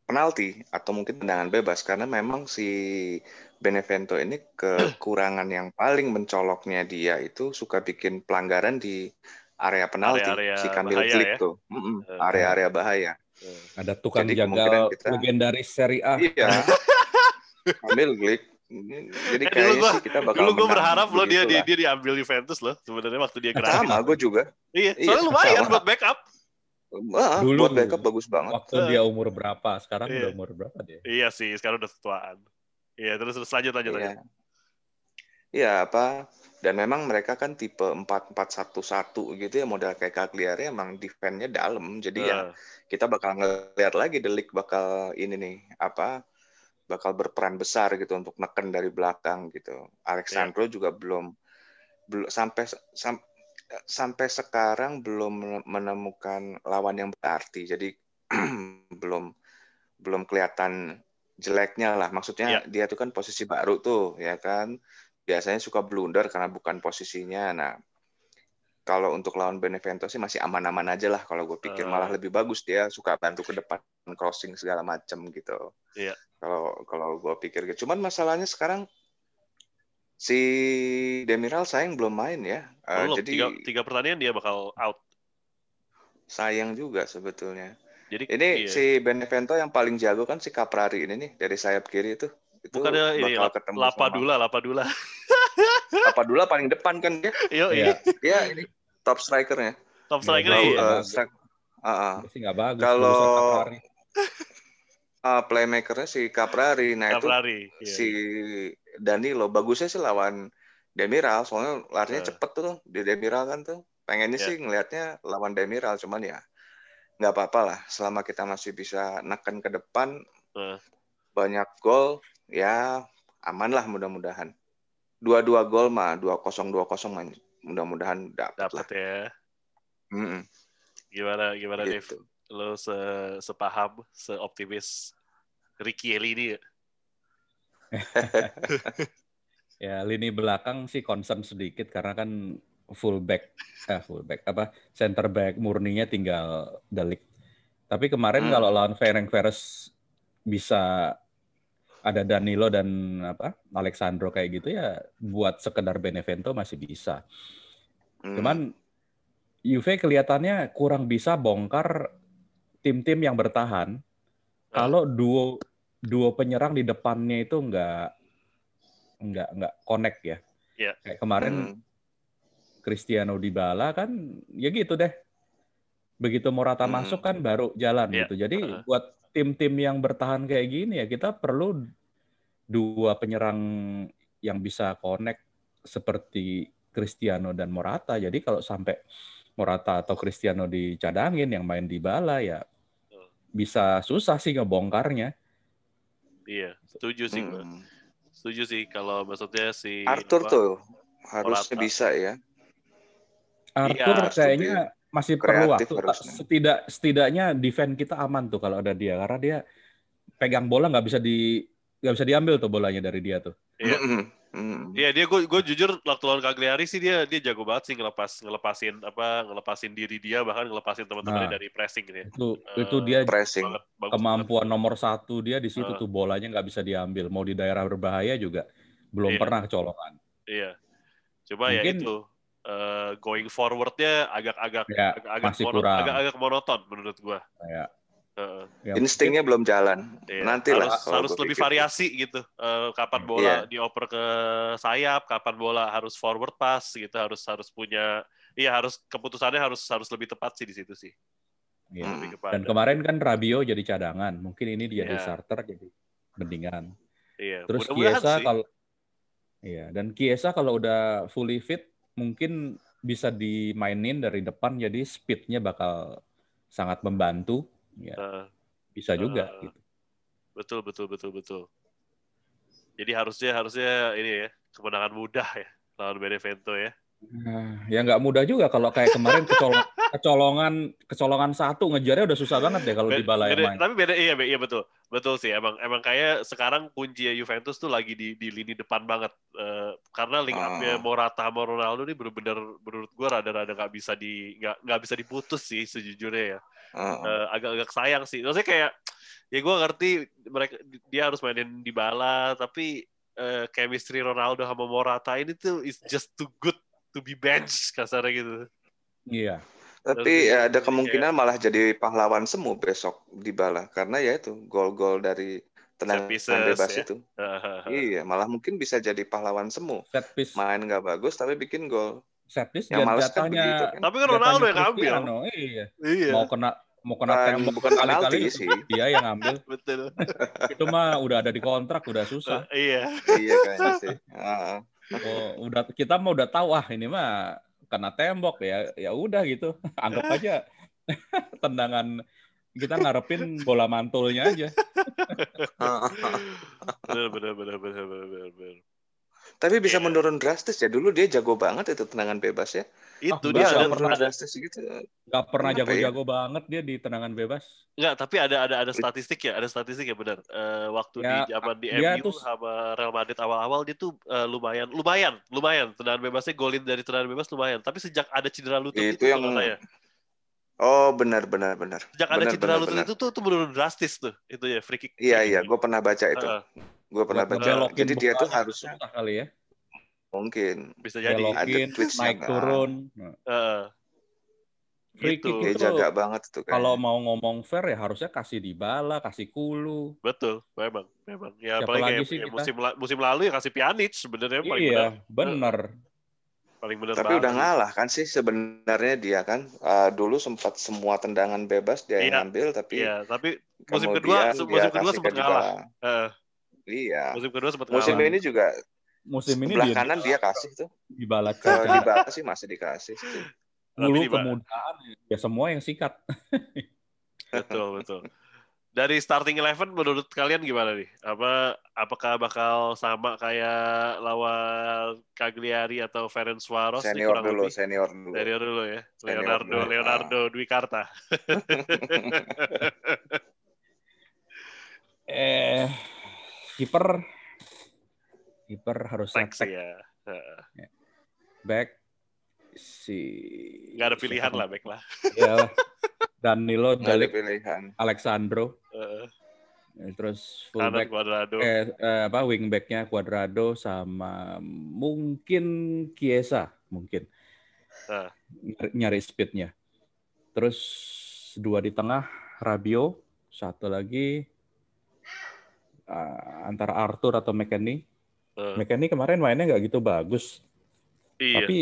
penalti atau mungkin tendangan bebas karena memang si Benevento ini kekurangan yang paling mencoloknya dia itu suka bikin pelanggaran di area penalti Area-area si Kamil Glik ya. tuh area-area bahaya. Ada tukang Jadi jagal kita- legendaris Serie A. iya Kamil Glik jadi Eh, dulu kayaknya gua- sih kita bakal Dulu gue menang berharap loh dia, dia dia diambil Juventus loh sebenarnya waktu dia gratis. sama gue juga Iya, Iya, soalnya lumayan sama. buat backup. Wah, Dulu. buat backup bagus banget Waktu dia umur berapa? Sekarang Iya. udah umur berapa dia? Iya sih, sekarang udah ketuaan. Iya, terus terus lanjut lanjut Iya. lanjut. Iya, apa? Dan memang mereka kan tipe 4-4-1-1 gitu ya, model kayak Cagliari emang defense-nya dalam. Jadi ya Eh, kita bakal ngeliat lagi League bakal ini nih, apa? Bakal berperan besar gitu untuk neken dari belakang gitu. Alexandro juga belum belum sampai sam- sampai sekarang belum menemukan lawan yang berarti. Jadi belum belum kelihatan jeleknya lah. Maksudnya dia tuh kan posisi baru tuh, ya kan. Biasanya suka blunder karena bukan posisinya. Nah, kalau untuk lawan Benevento sih masih aman-aman aja lah kalau gue pikir Eh. malah lebih bagus dia suka bantu ke depan crossing segala macam gitu. Iya. Kalau kalau gue pikir gitu. Cuman masalahnya sekarang si Demiral sayang belum main ya. Eh, belum, jadi tiga, tiga pertandingan dia bakal out. sayang juga sebetulnya. Jadi Ini iya. si Benevento yang paling jago kan si Caprari ini nih dari sayap kiri itu. Itu bukannya ini ketemu Lapadula, Lapadula. sama Lapadula paling depan kan dia. Yo, Iya. Dia ini top strikernya. top Iya, striker iya. nggak bagus. Kalau-. Ah, playmakernya si Caprari. Nah itu Caprari. Iya. si Danilo bagusnya sih lawan Demiral soalnya larinya Eh. cepet tuh di Demiral kan tuh pengennya Ya. sih ngelihatnya lawan Demiral cuman ya nggak apa-apa lah selama kita masih bisa neken ke depan Eh. banyak gol ya aman lah mudah-mudahan dua-dua gol mah dua kosong dua kosong mudah-mudahan dapat Dapat lah ya. Mm-mm, Gimana gimana Dev? gitu. Lo se sepaham, seoptimis Ricky Eli ini ya? Ya lini belakang sih concern sedikit karena kan fullback, eh fullback apa center back murninya tinggal Delik. Tapi kemarin Hmm. kalau lawan Ferencvaros bisa ada Danilo dan apa Alexandro kayak gitu ya buat sekedar Benevento masih bisa. Mm. Cuman Juve kelihatannya kurang bisa bongkar tim-tim yang bertahan kalau duo duo penyerang di depannya itu nggak nggak nggak connect ya. Iya. Kayak kemarin Mm. Cristiano Dybala kan ya gitu deh. begitu Morata Hmm. masuk kan baru jalan Iya. gitu. Jadi Heeh. buat tim-tim yang bertahan kayak gini ya kita perlu dua penyerang yang bisa connect seperti Cristiano dan Morata. Jadi kalau sampai Morata atau Cristiano dicadangin yang main di bala ya bisa susah sih ngebongkarnya. Iya, setuju sih gue. Hmm. Setuju sih kalau maksudnya si Arthur apa, tuh harusnya Morata. bisa ya. Arthur harus kayaknya masih perlu waktu. harusnya. Setidak setidaknya defense kita aman tuh kalau ada dia karena dia pegang bola nggak bisa di nggak bisa diambil tuh bolanya dari dia tuh. Iya. Hmm. Hmm. Iya dia gue gue jujur waktu lawan Cagliari sih dia dia jago banget sih ngelepas ngelepasin apa ngelepasin diri dia bahkan ngelepasin teman-temannya Nah. dari pressing gitu ya. Itu Eh, itu dia Pressing. Banget, bagus kemampuan nomor satu dia di situ Ah. tuh bolanya nggak bisa diambil. Mau di daerah berbahaya juga belum Iya. pernah kecolongan. banget. Iya. Coba ya Mungkin- itu eh, going forwardnya agak-agak Ya, agak-agak masih mono- kurang. agak-agak monoton menurut gua. Kayak Ya, Instingnya belum jalan. Iya, Nanti lah harus, kalau harus lebih pikir. variasi gitu. Eh, kapan bola Iya. dioper ke sayap, kapan bola harus forward pass gitu, harus harus punya iya harus keputusannya harus harus lebih tepat sih di situ sih. iya. Hmm. Dan kemarin kan Rabio jadi cadangan. Mungkin ini dia jadi Iya. starter jadi mendingan. Iya, Terus mudah-mudahan Kiesa kalau Iya, dan Kiesa kalau udah fully fit mungkin bisa dimainin dari depan jadi speednya bakal sangat membantu. Ya, Eh, bisa juga Eh, gitu. betul betul betul betul. Jadi harusnya harusnya ini ya kemenangan mudah ya lawan Benevento ya. Nah, ya nggak mudah juga kalau kayak kemarin kecolong, kecolongan kecolongan satu ngejarnya udah susah banget deh kalau di Be- bala yang beda- main. Tapi beda iya iya betul. Betul sih emang emang kayak sekarang kunci Juventus tuh lagi di di lini depan banget. Eh, karena link up-nya Ah. Morata sama Ronaldo ini benar-benar menurut gua rada-rada nggak bisa di nggak nggak bisa diputus sih sejujurnya ya. Heeh. Eh, agak-agak sayang sih. Maksudnya kayak ya gua ngerti mereka dia harus mainin di bala tapi eh, chemistry Ronaldo sama Morata ini tuh is just too good to be bench kasarnya gitu. Iya. Tapi ya, ada kemungkinan malah jadi pahlawan semu besok di bala karena ya itu gol-gol dari pieces, bebas ya. itu. Iya, malah mungkin bisa jadi pahlawan semu. Set piece Main nggak bagus tapi bikin gol. set piece Yang dan males kan begitu kan. Tapi kan Ronaldo yang ngambil. Iya. Iya. Mau kena mau kena Bukan, tembok bukan kali-kali sih. dia yang ngambil. Betul. Itu mah udah ada di kontrak udah susah. iya. iya kayaknya sih. Heeh. Oh, udah kita mah udah tahu ah ini mah kena tembok ya. Ya udah gitu. Anggap aja tendangan kita ngarepin bola mantulnya aja. Benar benar benar benar benar benar. Tapi bisa Iya. menurun drastis ya. Dulu dia jago banget itu tendangan bebas ya. Itu Oh, dia nggak ada, pernah ada drastis gitu. nggak pernah ya? jago-jago banget dia di tendangan bebas enggak, tapi ada ada ada statistik ya, ada statistik ya benar. Eh, waktu Ya, di zaman di MU tuh- sama Real Madrid awal-awal dia tuh eh, lumayan lumayan lumayan tendangan bebasnya golin dari tendangan bebas lumayan. Tapi sejak ada cedera lutut Itu itu, yang- kalau saya. Oh benar benar benar. Sejak ada benar, cedera benar, lutut benar. itu tuh tuh menurun drastis tuh. Itu ya free kick. Iya iya, gue pernah baca itu. Heeh, Gue pernah Buat baca. Jadi dia tuh bolanya harus susah kali ya mungkin. bisa jadi. Belokin Ada twitch-nya, naik turun Nah, Heeh. Free Gitu. Dia Itu jaga banget tuh kayaknya. kalau mau ngomong fair ya harusnya kasih di bala kasih kulu Betul, memang, memang. Ya Siapa apalagi lagi kayak sih ya, kita? musim la- musim lalu ya kasih Pjanic sebenarnya paling benar, iya bener paling benar. Tapi udah banget. ngalah kan sih sebenarnya dia kan. Uh, dulu sempat semua tendangan bebas dia yang Iya. ngambil tapi Iya, tapi musim kedua musim kedua sempat ngalah. Heeh, Iya. musim kedua sempat Musim ngalah. ini juga musim ini sebelah dia kanan dia kasih tuh. di bala Ke Dybala sih masih dikasih dulu bala. kemudahan ya semua yang sikat Betul, betul. Dari starting eleven menurut kalian gimana nih? Apa apakah bakal sama kayak lawan Cagliari atau Ferencvaros nih Senior kurang dulu, lebih? senior dulu. Senior dulu ya. Senior Leonardo, dulu. Leonardo Dwi Karta. eh kiper kiper harus attack ya. Heeh. back si Nggak ada pilihan lah, back lah. ya Danilo pilihan. Alexandro Heeh. Eh, terus fullback Cuadrado. eh, eh, apa wingbacknya Cuadrado sama mungkin Kiesa mungkin Ah. nyari, nyari speednya terus dua di tengah Rabio satu lagi eh, antara Arthur atau McKennie Heeh. McKennie kemarin mainnya nggak gitu bagus Iya. tapi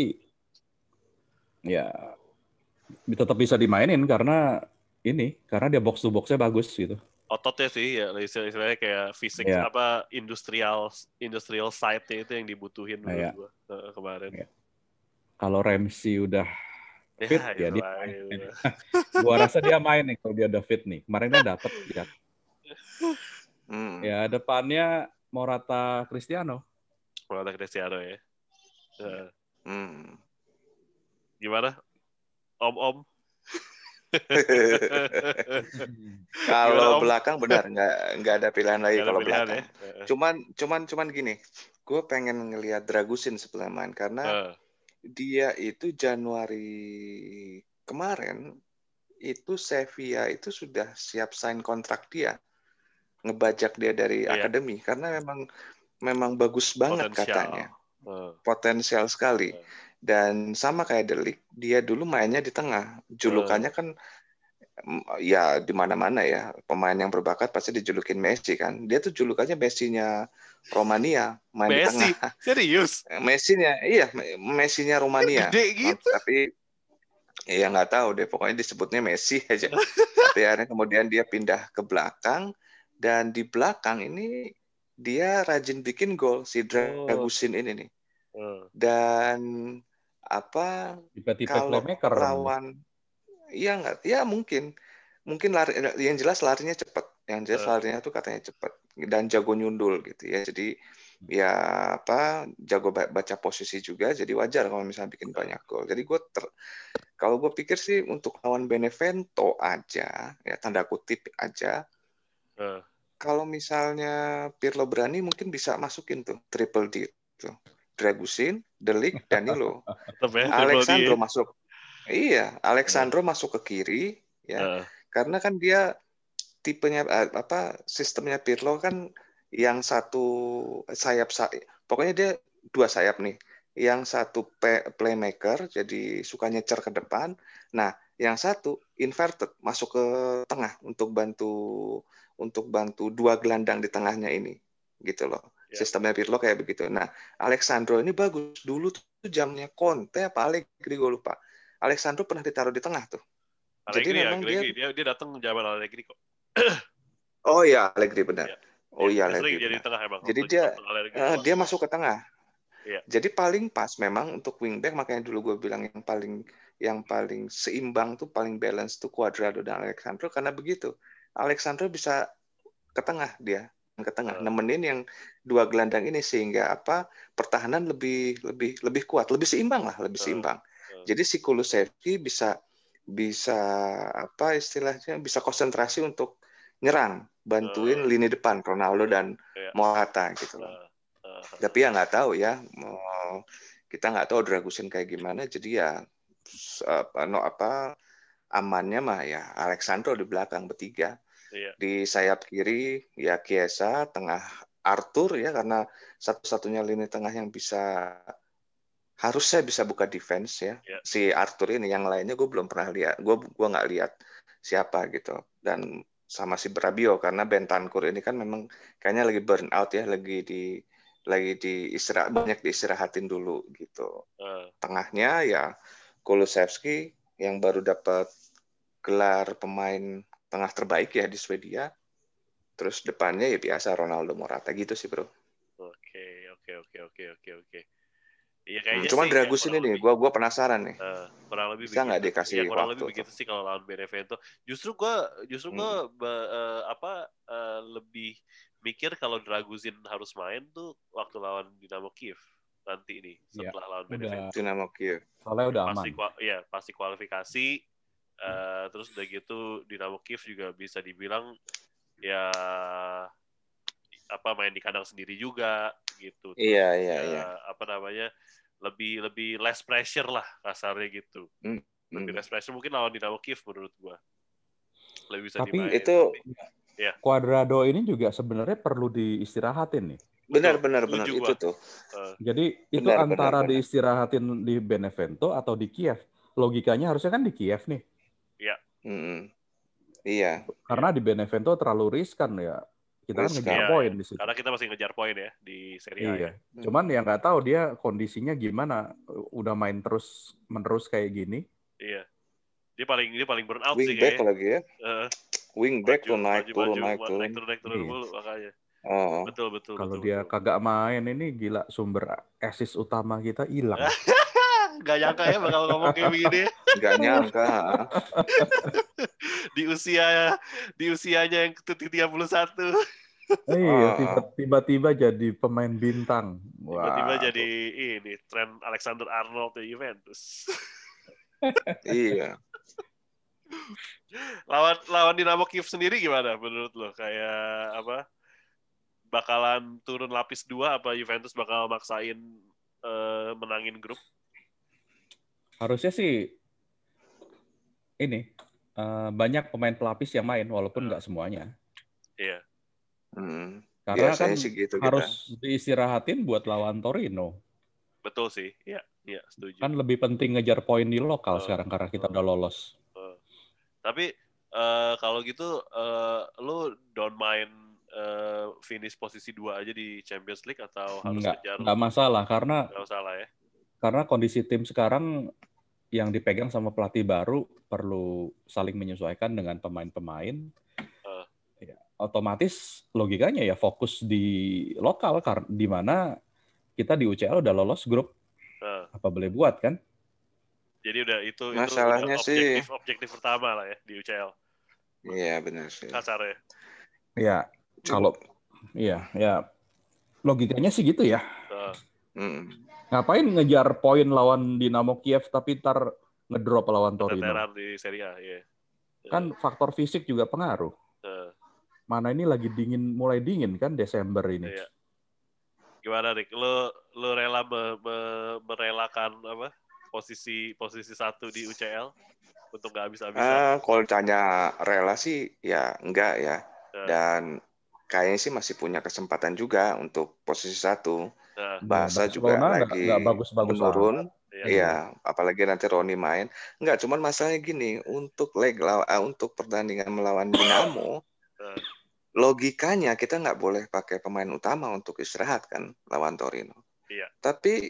ya tetap bisa dimainin karena ini karena dia box to boxnya bagus gitu. Ototnya sih ya istilahnya kayak fisik Iya. apa industrial industrial side-nya itu yang dibutuhin menurut Iya. gua eh, kemarin. Iya. Kalau Ramsey udah Ya, fit ya itu dia main. gua rasa dia main nih kalau dia udah fit nih. Kemarin kan dapet ya. Hmm. Ya depannya Morata Cristiano. Morata Cristiano ya. Eh, Hmm. gimana? Om-om? Kalau belakang benar nggak nggak ada pilihan lagi kalau pilihan belakang. ya? Cuman cuman cuman gini, gue pengen ngelihat Dragusin sebelah main karena eh, dia itu Januari kemarin itu Sevilla itu sudah siap sign kontrak dia ngebajak dia dari Iya. akademi karena memang memang bagus banget Potensial. katanya. Eh, potensial sekali. Dan sama kayak Delik dia dulu mainnya di tengah. Julukannya kan mm, ya di mana-mana ya. Pemain yang berbakat pasti dijulukin Messi kan? Dia tuh julukannya Messi-nya Romania main di Messi? tengah. Serius? Messi-nya iya Messi-nya Romania. Gede gitu? tapi ya nggak tahu deh. Pokoknya disebutnya Messi aja. Tapi akhirnya kemudian dia pindah ke belakang dan di belakang ini dia rajin bikin gol si Dragusin ini nih. Dan apa Tipe-tipe kalau playmaker. lawan iya nggak? Ya mungkin. Mungkin lari yang jelas larinya cepat yang jelas Eh. larinya tuh katanya cepat dan jago nyundul gitu ya. Jadi ya apa jago ba- baca posisi juga. Jadi wajar kalau misalnya bikin banyak gol. Jadi gue ter kalau gue pikir sih untuk lawan Benevento aja ya tanda kutip aja eh. kalau misalnya Pirlo berani mungkin bisa masukin tuh triple D tuh Dragusin, Delik, Danilo ya, Alexandro masuk. Iya, Alexandro masuk ke kiri ya. Eh, Karena kan dia tipenya eh, apa sistemnya Pirlo kan yang satu sayap sa- pokoknya dia dua sayap nih. Yang satu playmaker jadi suka nyecer ke depan. Nah, yang satu inverted masuk ke tengah untuk bantu untuk bantu dua gelandang di tengahnya ini gitu loh. Ya. Sistemnya Pirlo kayak begitu. Nah, Alexandro ini bagus. Dulu tuh jamnya Conte apa Allegri gue lupa. Alexandro pernah ditaruh di tengah tuh. Jadi Allegri ya, memang Allegri. Dia, dia datang zaman Allegri kok. Oh iya, Allegri benar. Iya. Oh iya, Dia Allegri. jadi tengah emang. Jadi dia- doang. dia masuk ke tengah. Iya. Jadi paling pas memang untuk wingback makanya dulu gue bilang yang paling yang paling seimbang tuh paling balance tuh Cuadrado dan Alexandro karena begitu. Alexandro bisa ke tengah dia ke tengah Hmm. nemenin yang dua gelandang ini sehingga apa pertahanan lebih lebih lebih kuat lebih seimbang lah lebih Hmm. seimbang Hmm. jadi si Kulusevski bisa bisa apa istilahnya bisa konsentrasi untuk nyerang bantuin lini depan Ronaldo dan Iya. Morata gitu loh tapi ya nggak tahu ya mau kita nggak tahu Dragusin kayak gimana jadi ya apa no apa amannya mah ya Alexandro di belakang bertiga Iya. di sayap kiri ya Chiesa tengah Arthur ya karena satu-satunya lini tengah yang bisa harusnya bisa buka defense ya Iya. si Arthur ini yang lainnya gue belum pernah lihat gue gua nggak lihat siapa gitu dan sama si Brabio karena Bentancur ini kan memang kayaknya lagi burn out ya lagi di lagi di istirahat banyak diistirahatin dulu gitu eh. tengahnya ya Kulusevski yang baru dapat gelar pemain tengah terbaik ya di Swedia. Terus depannya ya biasa Ronaldo Morata gitu sih bro. Oke, oke, oke, oke, oke, oke. Iya Hmm, kayaknya cuman ya, Dragusin kurang ini, lebih- gua gua penasaran nih. Eh, kurang lebih Bisa nggak dikasih Iya, kurang waktu lebih begitu sih kalau lawan Benevento. Justru gua justru Hmm. gua ba- eh, apa eh, lebih mikir kalau Dragusin harus main tuh waktu lawan Dinamo Kiev nanti nih Iya, setelah lawan udah. Benevento. Dinamo Kiev. Soalnya udah aman. Pasti kua- iya, pasti kualifikasi eh, terus udah gitu Dinamo Kiev juga bisa dibilang ya apa main di kandang sendiri juga gitu. Terus Iya iya ya, iya. apa namanya lebih lebih less pressure lah kasarnya gitu Hmm. lebih less pressure mungkin lawan Dinamo Kiev menurut gua lebih bisa Tapi dimain itu- Tapi, Cuadrado ini juga sebenarnya perlu diistirahatin nih. Benar benar benar itu tuh. eh, Jadi itu Benar, antara benar. diistirahatin di Benevento atau di Kiev. Logikanya harusnya kan di Kiev nih. Mm-mm. Iya. Karena di Benevento terlalu riskan ya. Kita kan Riskan. ngejar Iya, poin iya. di situ. karena kita masih ngejar poin ya di Serie A Iya. ya. Cuman ya nggak tahu dia kondisinya gimana. Udah main terus menerus kayak gini. iya Dia paling dia paling burn out Wing sih back kayaknya. lagi ya. Eh, Wing back maju, tuh naik turun naik turun. naik turun naik turun Iya. mulu makanya. Oh. Betul betul Kalau betul, dia betul. kagak main ini gila sumber assist utama kita hilang. Gak nyangka ya bakal ngomong kayak begini ya. Nggak nyangka. di usia di usianya yang ke-31 Iya, Ah. tiba- tiba-tiba jadi pemain bintang. tiba-tiba Wah, jadi ini tren Alexander Arnold di Juventus. iya. lawan lawan Dinamo Kiev sendiri gimana menurut lo? Kayak apa? Bakalan turun lapis dua apa Juventus bakal maksain eh, menangin grup? harusnya sih ini eh, banyak pemain pelapis yang main walaupun nggak semuanya. Iya. Hmm. Karena kan Biasanya sih gitu kita. harus diistirahatin buat lawan Torino. Betul sih. Iya, iya, setuju. Kan lebih penting ngejar poin di lokal Oh. sekarang karena kita udah lolos. Tapi eh, kalau gitu eh, lu don't mind eh, finish posisi dua aja di Champions League atau harus Nggak, kejar nggak masalah karena nggak salah ya? karena kondisi tim sekarang yang dipegang sama pelatih baru perlu saling menyesuaikan dengan pemain-pemain. Eh. Ya, otomatis logikanya ya fokus di lokal karena di mana kita di UCL udah lolos grup Eh, apa boleh buat kan? jadi udah itu Masalahnya itu udah sih- objektif objektif pertama lah ya di UCL Iya benar sih. kasar ya. Ya kalau iya ya logikanya sih gitu ya. Hmm. Ngapain ngejar poin lawan Dinamo Kiev tapi ntar ngedrop lawan Torino? di Serie A, iya. Kan faktor fisik juga pengaruh. Eh, Mana ini lagi dingin, mulai dingin kan Desember ini. Iya. Gimana Rick? Lu lu rela me- me- merelakan apa? Posisi posisi satu di UCL untuk nggak habis-habisan. Ah, kalau tanya rela sih ya enggak ya. Eh. Dan kayaknya sih masih punya kesempatan juga untuk posisi satu. Nah, Barca juga Barcelona nggak- lagi nggak bagus-bagus menurun. iya. Iya, apalagi nanti Roni main. Enggak, cuman masalahnya gini, untuk leg law- ah, untuk pertandingan melawan Dinamo, logikanya kita nggak boleh pakai pemain utama untuk istirahat kan lawan Torino. Iya. Tapi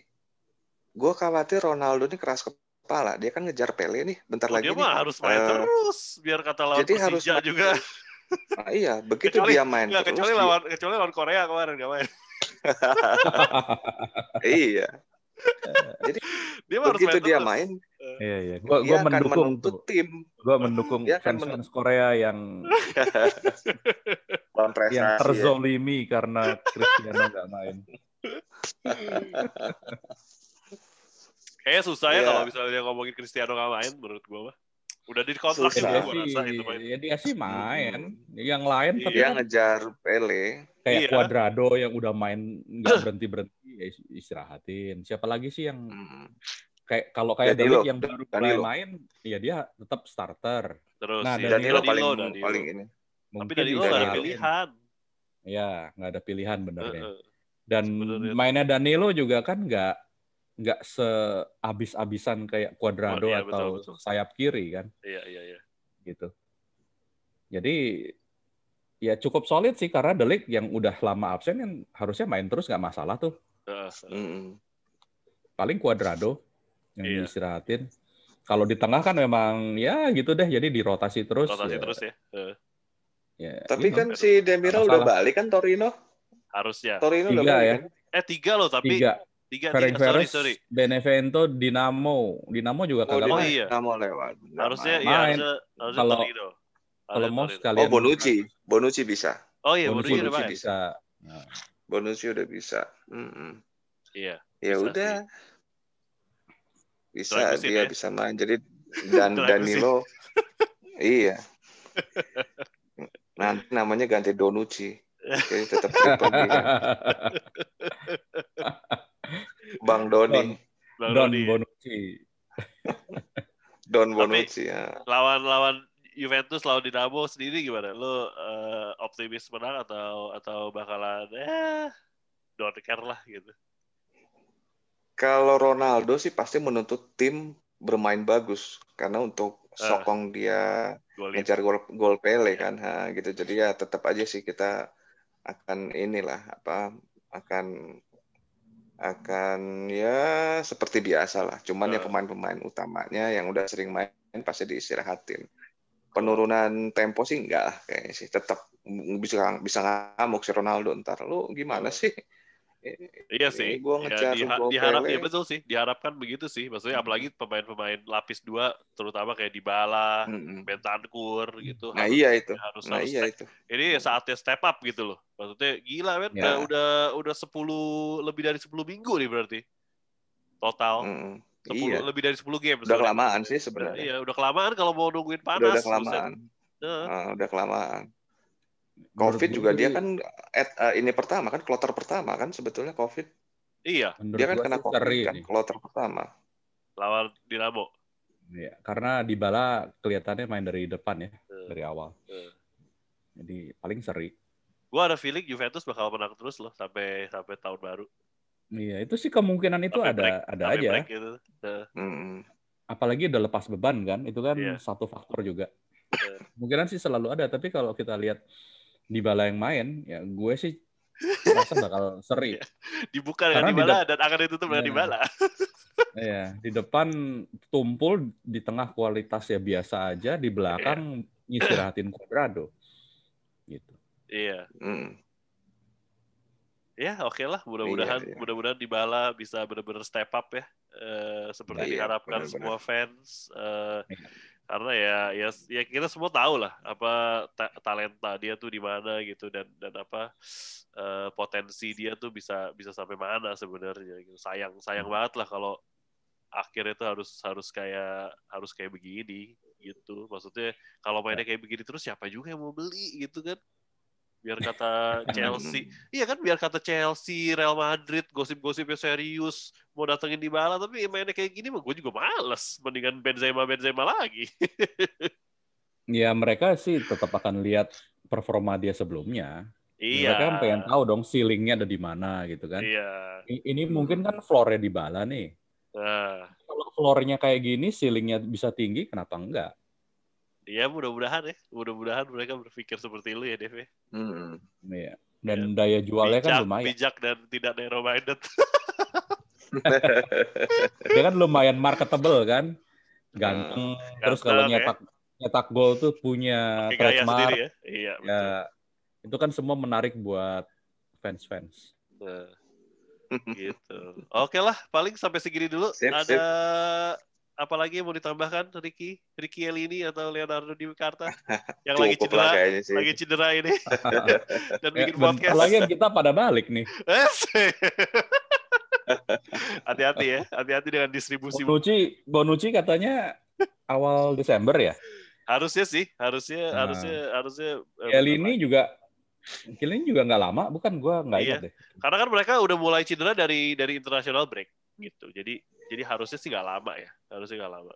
gue khawatir Ronaldo ini keras kepala. Dia kan ngejar Pele nih, bentar Oh, lagi dia nih. mah harus main Eh, terus biar kata lawan jadi harus Persija main juga. Nah, iya, begitu Kecuali- dia main Enggak, terus. kecuali dia- lawan kecuali lawan Korea kemarin nggak main. iya, Dia mah harus begitu main dia terus. main, Iya, iya. Gua, dia gua mendukung tuh. tim Gua mendukung Dia akan fans-fans Korea yang yang ya. terzolimi karena Cristiano nggak main. Kayaknya susah ya Iya. kalau misalnya dia ngomongin Cristiano nggak main menurut gua mah. Udah di kontrak juga Ya, gua sih, rasa itu main. ya dia sih main. Hmm. Yang lain tapi Dia kan ngejar Pele. kayak Iya. Cuadrado yang udah main nggak berhenti berhenti ya istirahatin. Siapa lagi sih yang Hmm. kayak kalau kayak Danilo. Delik yang baru mulai Danilo. main, ya dia tetap starter. Terus Nah, si Danilo Danilo paling Danilo. paling ini. Tapi Mungkin Danilo nggak ada pilihan. Ya, nggak ada pilihan benernya. Dan Sebenarnya. mainnya Danilo juga kan nggak nggak seabis-abisan kayak Cuadrado Oh, iya, betul, atau betul. sayap kiri kan, Iya, iya, iya. gitu. Jadi ya cukup solid sih karena Delik yang udah lama absen kan harusnya main terus nggak masalah tuh. Heeh. Hmm. Paling Cuadrado yang Iya. diistirahatin. Kalau di tengah kan memang ya gitu deh, jadi dirotasi terus. Rotasi ya, terus ya. Heeh. ya, Tapi gitu. kan si Demiral udah balik kan Torino. Harusnya. Torino udah Tiga balik ya. kan? Eh tiga loh tapi tiga. Tiga, tiga. Ferenc Sorry, Veres, sorry. Benevento, Dinamo. Dinamo juga Oh, kagak Oh, main. iya. Dinamo lewat. Harusnya main. iya Main. harusnya harusnya Kalau- Torino. Kalau mau sekalian Oh, Bonucci. Bonucci bisa. Oh iya, Bonucci, Bonucci udah bisa. Nah, Bonucci udah bisa. Hmm. Iya. Ya Bisa udah. Bisa dia ya? bisa main. Jadi dan. Danilo iya. Nanti namanya ganti Donucci. Jadi tetap triple D kan. Bang Doni, Bang Don Rudi. Bonucci. Don Tapi- Bonucci ya. lawan-lawan Juventus lawan Dinamo sendiri gimana? Lu eh, optimis menang atau atau bakalan eh don't care lah gitu. Kalau Ronaldo sih pasti menuntut tim bermain bagus karena untuk Ah. sokong dia Golin. ngejar gol gol Pele Iya. kan ha, gitu jadi ya tetap aja sih kita akan inilah apa akan akan ya seperti biasa lah cuman ya pemain-pemain utamanya yang udah sering main pasti diistirahatin. Penurunan tempo sih enggak lah kayaknya sih. Tetap bisa bisa ngamuk si Ronaldo ntar. Lu gimana sih? Iya sih. Gue Ya, ngejar diha- diharap ya betul sih, diharapkan begitu sih. Maksudnya apalagi pemain-pemain lapis dua, terutama kayak Dybala, Mm-mm. Bentancur gitu. Nah harus- iya itu. harus Nah harus iya step- itu. ini saatnya step up gitu loh. Maksudnya gila men, Ya. udah udah udah 10 lebih dari 10 minggu nih berarti. Total. Mm-mm. 10, Iya. lebih dari 10 game. Udah kelamaan sih Udah, sebenarnya. iya, udah kelamaan kalau mau nungguin Udah, panas. udah kelamaan. buset. Heeh. Ah, udah kelamaan. Covid juga dia kan at, eh, ini pertama kan kloter pertama kan sebetulnya Covid. Iya, menurut Dia kan kena Covid kan kloter pertama. lawan Dinamo. Iya, karena Dybala kelihatannya main dari depan ya, Eh, dari awal. eh. Jadi paling seri. Gua ada feeling Juventus bakal menang terus loh sampai sampai tahun baru. Iya, itu sih kemungkinan itu Sampai ada break, ada sampai aja. break gitu. Mm-mm. Apalagi udah lepas beban kan, itu kan Iya. satu faktor juga. Kemungkinan sih selalu ada, tapi kalau kita lihat Dybala yang main, ya gue sih rasa bakal seri. dibuka dengan Karena di Dybala dan akan ditutup dengan Iya. Dybala. Iya, di depan tumpul, di tengah kualitas ya biasa aja, di belakang ngistirahatin Cuadrado. Gitu. Iya. Mm. Ya, oke lah. Mudah-mudahan Iya, iya. mudah-mudahan Dybala bisa benar-benar step up ya. Eh, seperti Iya, diharapkan benar-benar. semua fans. Eh, Iya. Karena ya, ya ya kita semua tahu lah apa ta- talenta dia tuh di mana gitu dan dan apa eh, potensi dia tuh bisa bisa sampai mana sebenarnya gitu. Sayang sayang Hmm. banget lah kalau akhirnya tuh harus harus kayak harus kayak begini gitu. Maksudnya kalau mainnya Ya. kayak begini terus siapa juga yang mau beli gitu kan? Biar kata Chelsea Iya kan biar kata Chelsea, Real Madrid, gosip-gosipnya serius, mau datengin di bala, tapi mainnya kayak gini mah gue juga males. Mendingan Benzema-Benzema lagi. Ya mereka sih tetap akan lihat performa dia sebelumnya. iya. Mereka kan pengen tahu dong ceilingnya ada di mana gitu kan. Iya. Ini mungkin kan floornya di bala nih. Nah, Kalau floornya kayak gini, ceilingnya bisa tinggi, kenapa enggak? Iya mudah-mudahan ya. Mudah-mudahan mereka berpikir seperti lu ya, Dev. ya. Mm. Iya. Dan daya jualnya kan bijak, lumayan. bijak dan tidak narrow-minded. Dia kan lumayan marketable kan, ganteng. Terus kalau Ganteng, ya. nyetak nyetak gol tuh punya trademark. sendiri ya. Iya, betul. Ya, itu kan semua menarik buat fans-fans. Nah, gitu. Oke lah, paling sampai segini dulu. Sip, Ada sip. Apa lagi yang mau ditambahkan, Ricky? Ricky Elini atau Leonardo Di Carta? Yang lagi cedera, lagi cedera ini. Dan Ya, bikin bentar podcast. lagi kita pada balik nih. Hati-hati ya, hati-hati dengan distribusi. Bonucci, Bonucci katanya awal Desember ya. Harusnya sih, harusnya, Nah. harusnya, harusnya. eh, Elini juga Elini juga nggak lama, bukan gua nggak Iya. ingat deh. Karena kan mereka udah mulai cedera dari dari international break gitu. Jadi jadi harusnya sih nggak lama ya, harusnya nggak lama.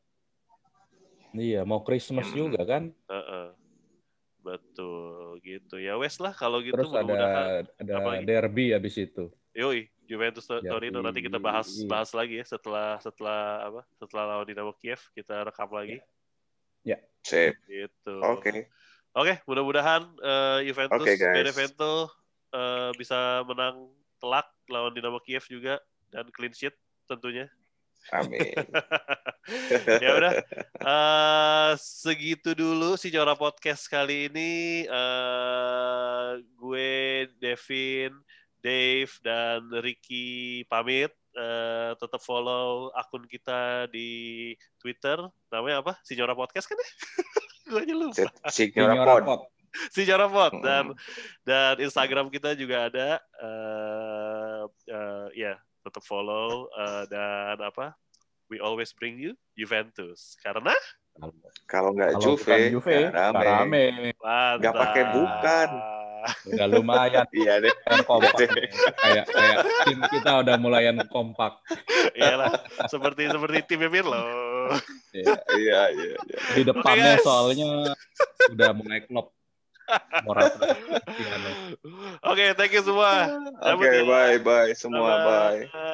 Iya, mau Christmas Hmm. juga kan. Heeh. Betul gitu ya wes lah kalau gitu Terus ada mudah-mudahan ada derby habis itu. yoi Juventus. Torino nanti kita bahas Iya. bahas lagi ya setelah setelah apa setelah lawan Dinamo Kiev kita rekam lagi Sip. gitu. Oke. Oke, mudah-mudahan eh, Juventus guys. Benevento eh, bisa menang telak lawan Dinamo Kiev juga dan clean sheet tentunya. Amin. ya udah Eh, segitu dulu si Jora podcast kali ini. Eh gue Devin Dave dan Ricky pamit. Eh, tetap follow akun kita di Twitter. Namanya apa? Si Jora podcast kan ya? Gue aja lupa. Signora Signora Pod. Si Jora Pod dan dan Instagram kita juga ada. Eh eh, ya tetap follow eh, dan apa we always bring you Juventus karena Kalau nggak Juve, Juve, nggak rame. nggak rame. Nggak pakai bukan. Udah lumayan Iya deh. kompak. kayak kayak tim kita udah mulayan kompak. Iyalah, seperti seperti tim Pirlo. Iya. Iya, iya, iya. Di depannya soalnya udah mulai klop. Oke, thank you semua. Oke, bye, bye semua, bye. Bye.